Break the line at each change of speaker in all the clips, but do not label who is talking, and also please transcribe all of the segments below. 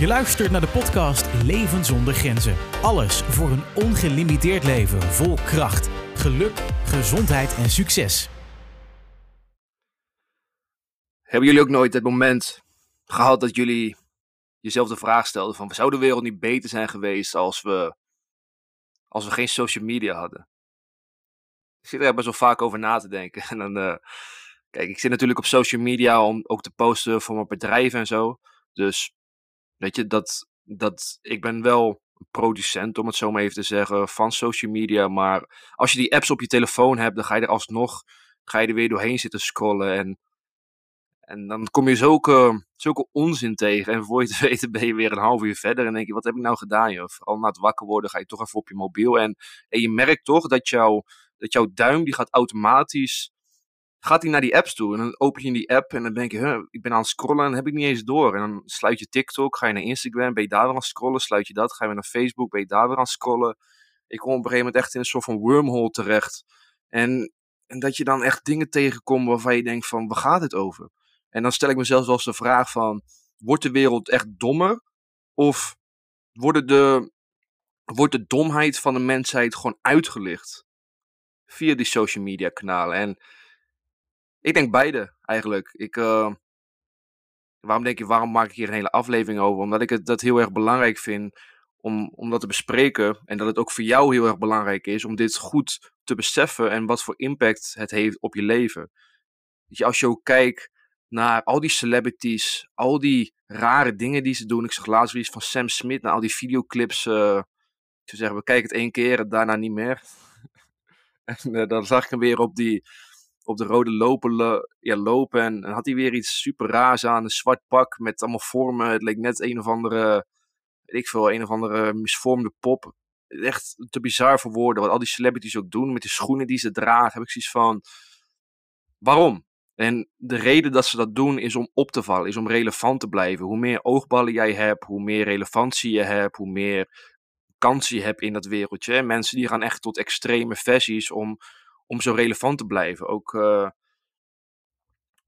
Je luistert naar de podcast Leven zonder grenzen. Alles voor een ongelimiteerd leven vol kracht, geluk, gezondheid en succes.
Hebben jullie ook nooit het moment gehad dat jullie jezelf de vraag stelden van zou de wereld niet beter zijn geweest als we, als we geen social media hadden? Ik zit er best wel vaak over na te denken. En dan, uh, kijk, ik zit natuurlijk op social media om ook te posten voor mijn bedrijf en zo. Dus weet je, dat, dat, ik ben wel producent, om het zo maar even te zeggen, van social media. Maar als je die apps op je telefoon hebt, dan ga je er alsnog ga je er weer doorheen zitten scrollen. En, en dan kom je zulke, zulke onzin tegen. En voor je te weten ben je weer een half uur verder. En denk je, wat heb ik nou gedaan? Joh? Vooral na het wakker worden ga je toch even op je mobiel. En, en je merkt toch dat, jou, dat jouw duim die gaat automatisch gaat hij naar die apps toe. En dan open je die app en dan denk je, huh, ik ben aan het scrollen en heb ik niet eens door. En dan sluit je TikTok, ga je naar Instagram, ben je daar weer aan het scrollen. Sluit je dat, ga je naar Facebook, ben je daar weer aan het scrollen. Ik kom op een gegeven moment echt in een soort van wormhole terecht. En, en dat je dan echt dingen tegenkomt waarvan je denkt van, waar gaat het over? En dan stel ik mezelf wel eens de vraag van, wordt de wereld echt dommer? Of worden de, wordt de domheid van de mensheid gewoon uitgelicht? Via die social media kanalen. En ik denk beide eigenlijk. Ik, uh, waarom denk je, waarom maak ik hier een hele aflevering over? Omdat ik het dat heel erg belangrijk vind om, om dat te bespreken. En dat het ook voor jou heel erg belangrijk is om dit goed te beseffen en wat voor impact het heeft op je leven. Weet je, als je ook kijkt naar al die celebrities, al die rare dingen die ze doen. Ik zag laatst iets van Sam Smith, naar al die videoclips. Uh, ik zou zeggen, we kijken het één keer en daarna niet meer. en uh, dan zag ik hem weer op die op de rode lopen, ja, lopen. En, had hij weer iets super raars aan. Een zwart pak met allemaal vormen. Het leek net een of andere, weet ik veel, een of andere misvormde pop. Echt te bizar voor woorden. Wat al die celebrities ook doen met de schoenen die ze dragen. Heb ik zoiets van, waarom? En de reden dat ze dat doen is om op te vallen, is om relevant te blijven. Hoe meer oogballen jij hebt, hoe meer relevantie je hebt, hoe meer kansen je hebt in dat wereldje. Mensen die gaan echt tot extreme versies om om zo relevant te blijven. Ook, uh,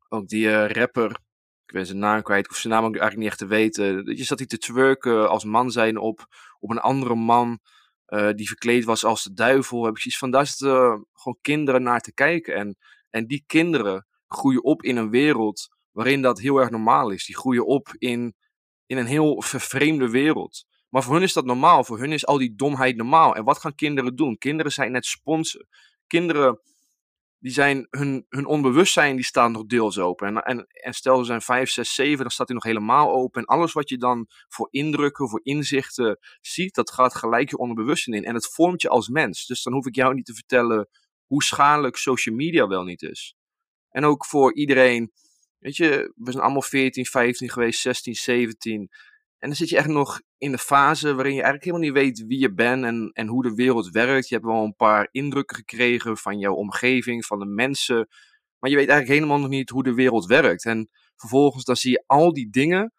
ook die uh, rapper, ik ben zijn naam kwijt, hoef zijn naam ook eigenlijk niet echt te weten. Je zat hij te twerken als man zijn op, op een andere man uh, die verkleed was als de duivel. Heb ik zoiets van, daar zitten gewoon kinderen naar te kijken. En, en die kinderen groeien op in een wereld waarin dat heel erg normaal is. Die groeien op in, in een heel vervreemde wereld. Maar voor hun is dat normaal. Voor hun is al die domheid normaal. En wat gaan kinderen doen? Kinderen zijn net sponsen kinderen, die zijn, hun, hun onbewustzijn die staat nog deels open. En, en, en stel ze zijn 5, 6, 7, dan staat hij nog helemaal open. En alles wat je dan voor indrukken, voor inzichten ziet, dat gaat gelijk je onderbewustzijn in. En het vormt je als mens. Dus dan hoef ik jou niet te vertellen hoe schadelijk social media wel niet is. En ook voor iedereen, weet je, we zijn allemaal 14, 15 geweest, 16, 17. En dan zit je echt nog in de fase waarin je eigenlijk helemaal niet weet wie je bent en, en hoe de wereld werkt. Je hebt wel een paar indrukken gekregen van jouw omgeving, van de mensen. Maar je weet eigenlijk helemaal nog niet hoe de wereld werkt. En vervolgens dan zie je al die dingen,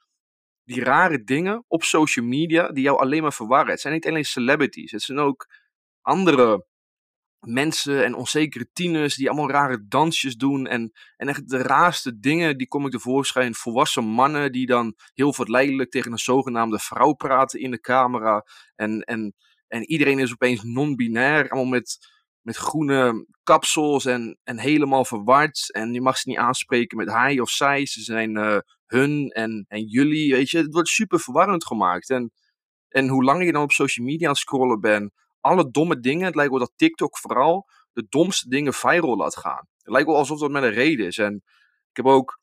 die rare dingen op social media, die jou alleen maar verwarren. Het zijn niet alleen celebrities, het zijn ook andere mensen en onzekere tieners die allemaal rare dansjes doen. En, en echt de raarste dingen, die kom ik tevoorschijn. Volwassen mannen die dan heel verleidelijk tegen een zogenaamde vrouw praten in de camera. En, en, en iedereen is opeens non-binair, allemaal met, met groene kapsels en, en helemaal verward. En je mag ze niet aanspreken met hij of zij. Ze zijn uh, hun en, en jullie, weet je. Het wordt super verwarrend gemaakt. En, en hoe langer je dan op social media aan het scrollen bent alle domme dingen, het lijkt wel dat TikTok vooral de domste dingen viral laat gaan. Het lijkt wel alsof dat met een reden is. En ik heb ook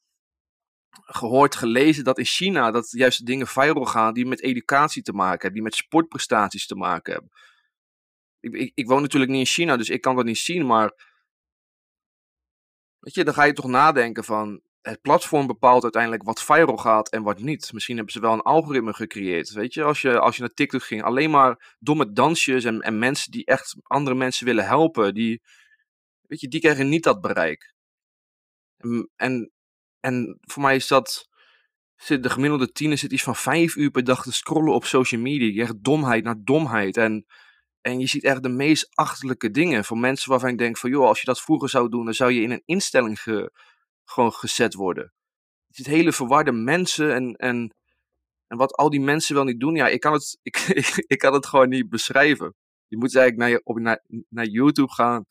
gehoord, gelezen dat in China dat juist de dingen viral gaan die met educatie te maken hebben, die met sportprestaties te maken hebben. Ik, ik, ik woon natuurlijk niet in China, dus ik kan dat niet zien, maar weet je, dan ga je toch nadenken van, het platform bepaalt uiteindelijk wat viral gaat en wat niet. Misschien hebben ze wel een algoritme gecreëerd. Weet je, als je, als je naar TikTok ging, alleen maar domme dansjes en, en mensen die echt andere mensen willen helpen, die, weet je, die krijgen niet dat bereik. En, en, voor mij is dat, zit de gemiddelde tiener zit iets van vijf uur per dag te scrollen op social media. Je krijgt domheid naar domheid. En, en je ziet echt de meest achterlijke dingen van mensen waarvan ik denk van, joh, als je dat vroeger zou doen, dan zou je in een instelling ge, gewoon gezet worden. Het hele verwarde mensen en, en En wat al die mensen wel niet doen, ja, ik kan het, ik, ik, kan het gewoon niet beschrijven. Je moet eigenlijk naar, op, naar, naar YouTube gaan.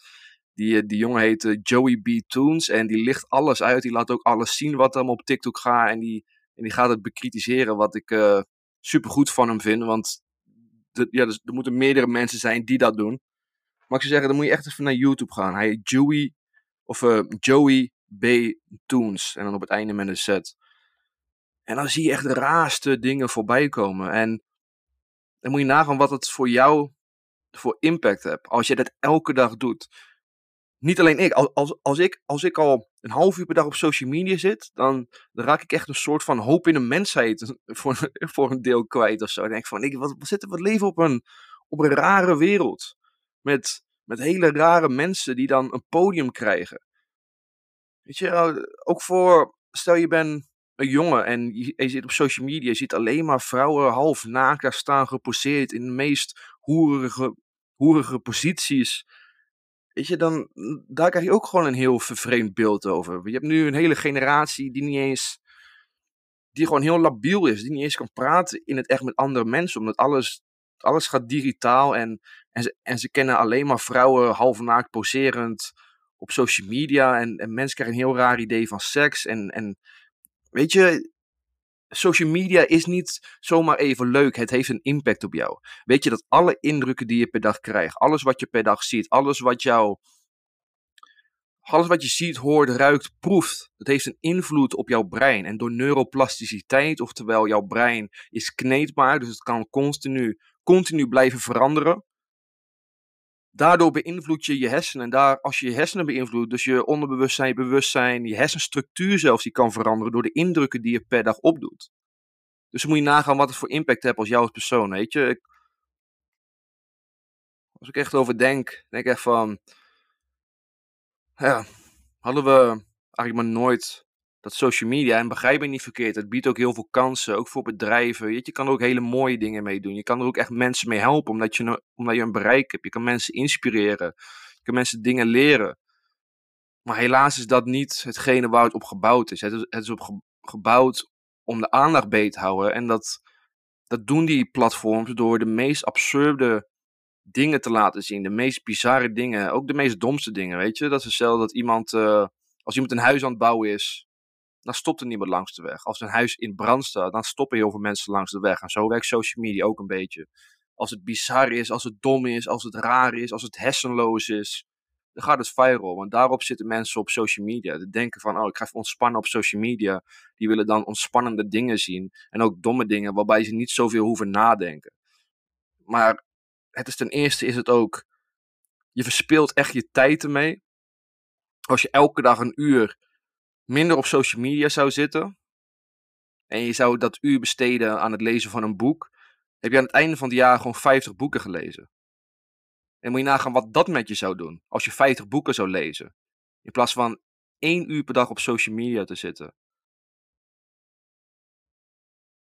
Die, eh, die jongen heet eh, Joey B. Toons. En die licht alles uit. Die laat ook alles zien wat er op TikTok gaat. En die, en die gaat het bekritiseren. Wat ik uh, super goed van hem vind. Want ja, dus, er moeten meerdere mensen zijn die dat doen. Maar ik zou zeggen, dan moet je echt even naar YouTube gaan. Hij Joey. Of Joey B. Toons. En dan op het einde met een set. En dan zie je echt de raarste dingen voorbij komen. En dan moet je nagaan wat het voor jou voor impact hebt. Als je dat elke dag doet. Niet alleen ik. Als, als, ik, als ik al een half uur per dag op social media zit, dan, dan raak ik echt een soort van hoop in de mensheid voor, voor een deel kwijt of zo. Dan denk ik van, ik, wat, wat, wat leven op een, op een rare wereld. Met, met hele rare mensen die dan een podium krijgen. Weet je, ook voor, stel je bent een jongen en je, zit op social media, je ziet alleen maar vrouwen half naakt staan geposeerd in de meest hoerige, hoerige posities. Weet je, dan, daar krijg je ook gewoon een heel vervreemd beeld over. Je hebt nu een hele generatie die niet eens, die gewoon heel labiel is, die niet eens kan praten in het echt met andere mensen, omdat alles, alles gaat digitaal en, en, ze, en ze kennen alleen maar vrouwen half naakt poserend op social media en, en mensen krijgen een heel raar idee van seks en, en Weet je, social media is niet zomaar even leuk. Het heeft een impact op jou. Weet je dat alle indrukken die je per dag krijgt, alles wat je per dag ziet, alles wat jou. Alles wat je ziet, hoort, ruikt, proeft, dat heeft een invloed op jouw brein. En door neuroplasticiteit, oftewel jouw brein is kneedbaar, dus het kan continu, continu blijven veranderen. Daardoor beïnvloed je je hersenen. En daar, als je je hersenen beïnvloedt, dus je onderbewustzijn, je bewustzijn, je hersenstructuur zelfs, die kan veranderen door de indrukken die je per dag opdoet. Dus dan moet je nagaan wat het voor impact heeft als jou als persoon, weet je. Als ik echt over denk, denk ik echt van, ja, hadden we eigenlijk maar nooit dat social media, en begrijp me niet verkeerd, het biedt ook heel veel kansen, ook voor bedrijven. Je, je kan er ook hele mooie dingen mee doen. Je kan er ook echt mensen mee helpen, omdat je, omdat je een bereik hebt. Je kan mensen inspireren. Je kan mensen dingen leren. Maar helaas is dat niet hetgene waar het op gebouwd is. Het is, het is op gebouwd om de aandacht beet te houden. En dat, dat doen die platforms door de meest absurde dingen te laten zien. De meest bizarre dingen. Ook de meest domste dingen, weet je. Dat is hetzelfde dat iemand... Uh, als iemand een huis aan het bouwen is, dan stopt er niemand langs de weg. Als een huis in brand staat, dan stoppen heel veel mensen langs de weg. En zo werkt social media ook een beetje. Als het bizar is, als het dom is, als het raar is, als het hersenloos is, dan gaat het viral. Want daarop zitten mensen op social media. Te denken van, oh, ik ga even ontspannen op social media. Die willen dan ontspannende dingen zien. En ook domme dingen, waarbij ze niet zoveel hoeven nadenken. Maar het is ten eerste is het ook, je verspilt echt je tijd ermee. Als je elke dag een uur minder op social media zou zitten. En je zou dat uur besteden aan het lezen van een boek. Heb je aan het einde van het jaar gewoon 50 boeken gelezen. En moet je nagaan wat dat met je zou doen. Als je 50 boeken zou lezen. In plaats van één uur per dag op social media te zitten.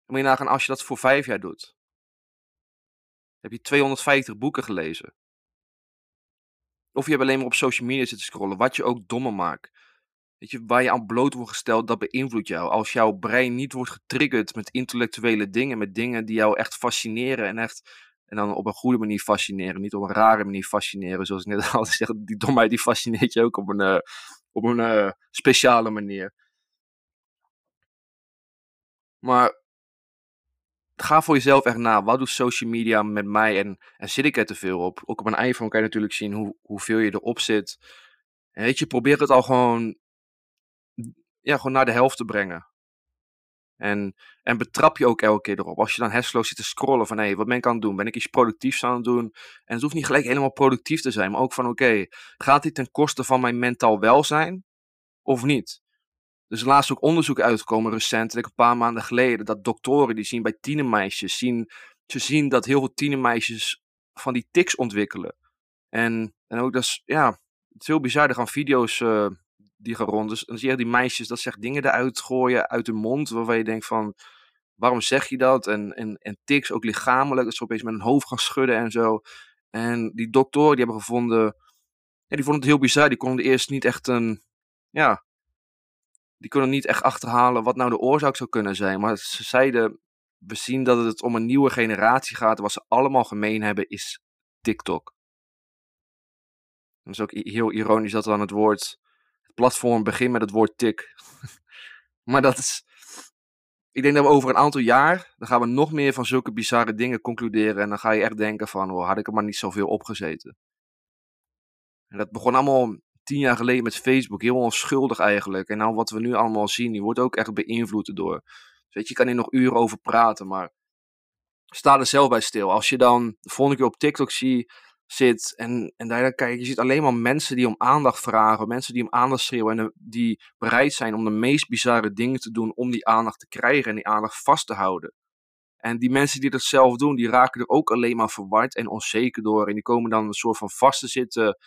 Dan moet je nagaan als je dat voor vijf jaar doet. Heb je 250 boeken gelezen. Of je hebt alleen maar op social media zitten scrollen. Wat je ook dommer maakt. Je, waar je aan bloot wordt gesteld, dat beïnvloedt jou. Als jouw brein niet wordt getriggerd met intellectuele dingen, met dingen die jou echt fascineren en echt. En dan op een goede manier fascineren, niet op een rare manier fascineren. Zoals ik net al zeg, die domheid die fascineert je ook op een, uh, op een uh, speciale manier. Maar ga voor jezelf echt na. Wat doet social media met mij en, en zit ik er te veel op? Ook op een iPhone kan je natuurlijk zien hoe, hoeveel je erop zit. En weet je, probeer het al gewoon ja, gewoon naar de helft te brengen. En, en betrap je ook elke keer erop. Als je dan hersenloos zit te scrollen van hé, hey, wat ben ik aan het doen? Ben ik iets productiefs aan het doen? En het hoeft niet gelijk helemaal productief te zijn, maar ook van oké, gaat dit ten koste van mijn mentaal welzijn of niet? Dus laatst ook onderzoek uitgekomen recentelijk, een paar maanden geleden, dat doktoren die zien bij tienermeisjes, zien, ze zien dat heel veel tienermeisjes van die tics ontwikkelen. En, en ook dat is, ja, het is heel bizar, er gaan video's uh, die gaan rond. Dus dan zie je die meisjes dat zegt dingen eruit gooien uit de mond. Waarvan je denkt van, waarom zeg je dat? En, en, en tics, ook lichamelijk. Dat ze opeens met hun hoofd gaan schudden en zo. En die doktoren die hebben gevonden, die vonden het heel bizar. Die konden eerst niet echt een, ja, die konden niet echt achterhalen wat nou de oorzaak zou kunnen zijn. Maar ze zeiden, we zien dat het om een nieuwe generatie gaat. Wat ze allemaal gemeen hebben is TikTok. Dat is ook heel ironisch dat dan het woord, platform begint met het woord tik. maar dat is, ik denk dat we over een aantal jaar, dan gaan we nog meer van zulke bizarre dingen concluderen. En dan ga je echt denken van, oh, had ik er maar niet zoveel opgezeten. En dat begon allemaal tien jaar geleden met Facebook, heel onschuldig eigenlijk. En nou wat we nu allemaal zien, die wordt ook echt beïnvloed door. Dus weet je, je kan hier nog uren over praten, maar sta er zelf bij stil. Als je dan de volgende keer op TikTok zie, zit en, en daar kijk je ziet alleen maar mensen die om aandacht vragen, mensen die om aandacht schreeuwen en die bereid zijn om de meest bizarre dingen te doen om die aandacht te krijgen en die aandacht vast te houden. En die mensen die dat zelf doen, die raken er ook alleen maar verward en onzeker door en die komen dan een soort van vast te zitten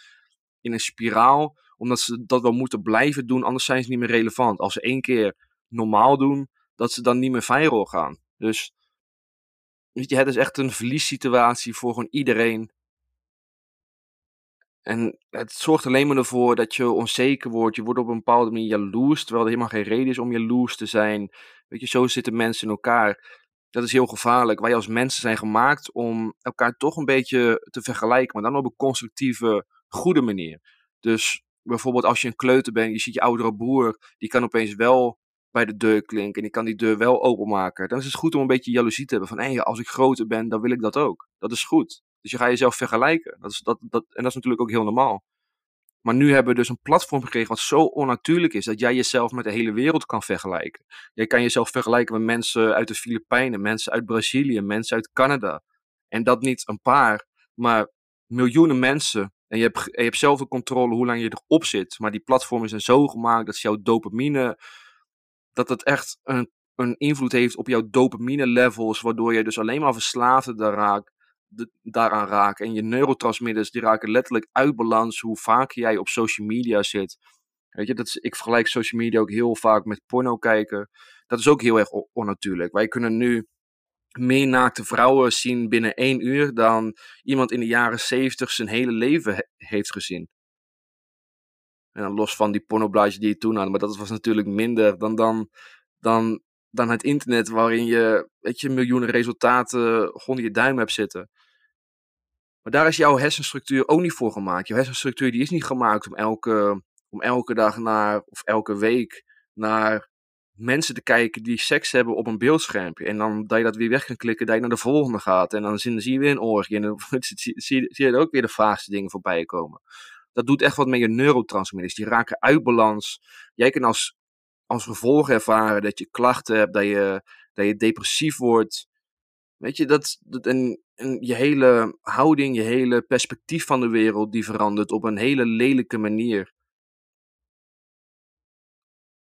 in een spiraal, omdat ze dat wel moeten blijven doen, anders zijn ze niet meer relevant. Als ze één keer normaal doen, dat ze dan niet meer viral gaan. Dus weet je, het is echt een verliessituatie voor gewoon iedereen. En het zorgt alleen maar ervoor dat je onzeker wordt. Je wordt op een bepaalde manier jaloers, terwijl er helemaal geen reden is om jaloers te zijn. Weet je, zo zitten mensen in elkaar. Dat is heel gevaarlijk. Wij als mensen zijn gemaakt om elkaar toch een beetje te vergelijken, maar dan op een constructieve, goede manier. Dus bijvoorbeeld als je een kleuter bent, je ziet je oudere broer, die kan opeens wel bij de deur klinken en die kan die deur wel openmaken. Dan is het goed om een beetje jaloezie te hebben van, hé, als ik groter ben, dan wil ik dat ook. Dat is goed. Dus je gaat jezelf vergelijken. Dat is, dat, dat, en dat is natuurlijk ook heel normaal. Maar nu hebben we dus een platform gekregen wat zo onnatuurlijk is dat jij jezelf met de hele wereld kan vergelijken. Jij kan jezelf vergelijken met mensen uit de Filipijnen, mensen uit Brazilië, mensen uit Canada. En dat niet een paar, maar miljoenen mensen. En je hebt, je hebt zelf de controle hoe lang je erop zit. Maar die platformen zijn zo gemaakt dat jouw dopamine, dat het echt een, een invloed heeft op jouw dopamine levels, waardoor je dus alleen maar verslaafd daar daaraan raken. En je neurotransmitters die raken letterlijk uit balans hoe vaak jij op social media zit. Weet je, dat is, ik vergelijk social media ook heel vaak met porno kijken. Dat is ook heel erg onnatuurlijk. Wij kunnen nu meer naakte vrouwen zien binnen één uur dan iemand in de jaren zeventig zijn hele leven heeft gezien. En los van die pornoblaadjes die je toen had, maar dat was natuurlijk minder dan, dan, dan, dan het internet waarin je, weet je, miljoenen resultaten onder je duim hebt zitten. Maar daar is jouw hersenstructuur ook niet voor gemaakt. Jouw hersenstructuur die is niet gemaakt om elke, om elke dag naar, of elke week naar mensen te kijken die seks hebben op een beeldschermpje. En dan dat je dat weer weg kan klikken, dat je naar de volgende gaat. En dan zie je weer een orgie. En dan zie, je ook weer de vaagste dingen voorbij komen. Dat doet echt wat met je neurotransmitters. Die raken uit balans. Jij kan als, als gevolg ervaren dat je klachten hebt, dat je, dat je depressief wordt. Weet je, dat, dat en, je hele houding, je hele perspectief van de wereld, die verandert op een hele lelijke manier.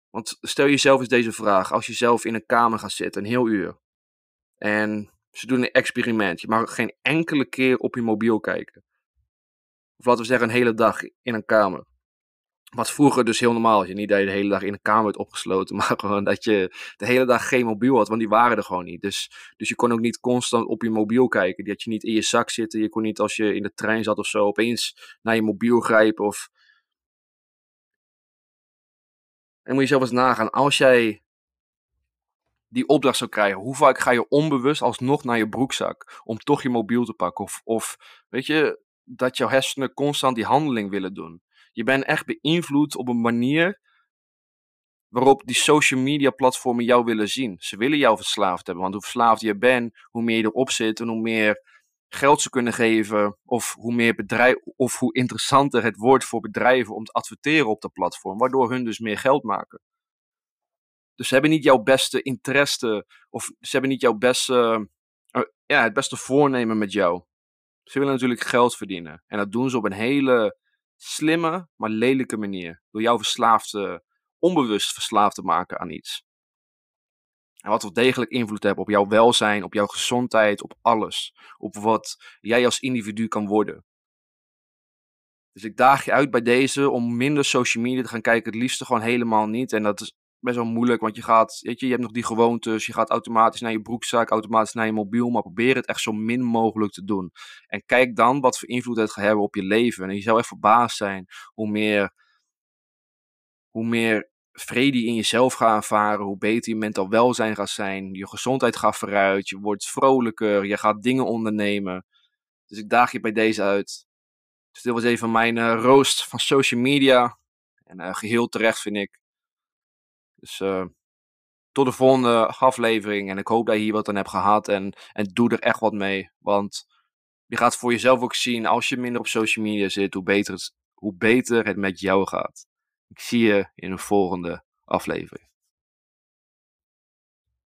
Want stel jezelf eens deze vraag. Als je zelf in een kamer gaat zitten, een heel uur. En ze doen een experiment. Je mag geen enkele keer op je mobiel kijken. Of laten we zeggen een hele dag in een kamer. Wat vroeger dus heel normaal was. Je niet dat je de hele dag in een kamer werd opgesloten, maar gewoon dat je de hele dag geen mobiel had, want die waren er gewoon niet. Dus, dus je kon ook niet constant op je mobiel kijken. Die had je niet in je zak zitten. Je kon niet als je in de trein zat of zo opeens naar je mobiel grijpen. Of... En moet je zelf eens nagaan, als jij die opdracht zou krijgen, hoe vaak ga je onbewust alsnog naar je broekzak om toch je mobiel te pakken? Of, of weet je, dat jouw hersenen constant die handeling willen doen. Je bent echt beïnvloed op een manier waarop die social media platformen jou willen zien. Ze willen jou verslaafd hebben, want hoe verslaafd je bent, hoe meer je erop zit en hoe meer geld ze kunnen geven, of hoe meer bedrijf, of hoe interessanter het wordt voor bedrijven om te adverteren op dat platform, waardoor hun dus meer geld maken. Dus ze hebben niet jouw beste interesse, of ze hebben niet jouw beste, uh, ja, het beste voornemen met jou. Ze willen natuurlijk geld verdienen. En dat doen ze op een hele slimme, maar lelijke manier. Door jou verslaafd onbewust verslaafd te maken aan iets. En wat wel degelijk invloed heeft op jouw welzijn, op jouw gezondheid, op alles. Op wat jij als individu kan worden. Dus ik daag je uit bij deze om minder social media te gaan kijken. Het liefste gewoon helemaal niet. En dat is best wel moeilijk, want je gaat, weet je, je hebt nog die gewoontes. Je gaat automatisch naar je broekzak, automatisch naar je mobiel. Maar probeer het echt zo min mogelijk te doen. En kijk dan wat voor invloed het gaat hebben op je leven. En je zou echt verbaasd zijn hoe meer, hoe meer vrede in jezelf gaat ervaren, hoe beter je mental welzijn gaat zijn, je gezondheid gaat vooruit, je wordt vrolijker, je gaat dingen ondernemen. Dus ik daag je bij deze uit. Dus dit was even mijn uh, roost van social media. En uh, geheel terecht vind ik. Dus uh, tot de volgende aflevering. En ik hoop dat je hier wat aan hebt gehad. En, en doe er echt wat mee. Want je gaat voor jezelf ook zien, als je minder op social media zit, hoe beter het, hoe beter het met jou gaat. Ik zie je in een volgende aflevering.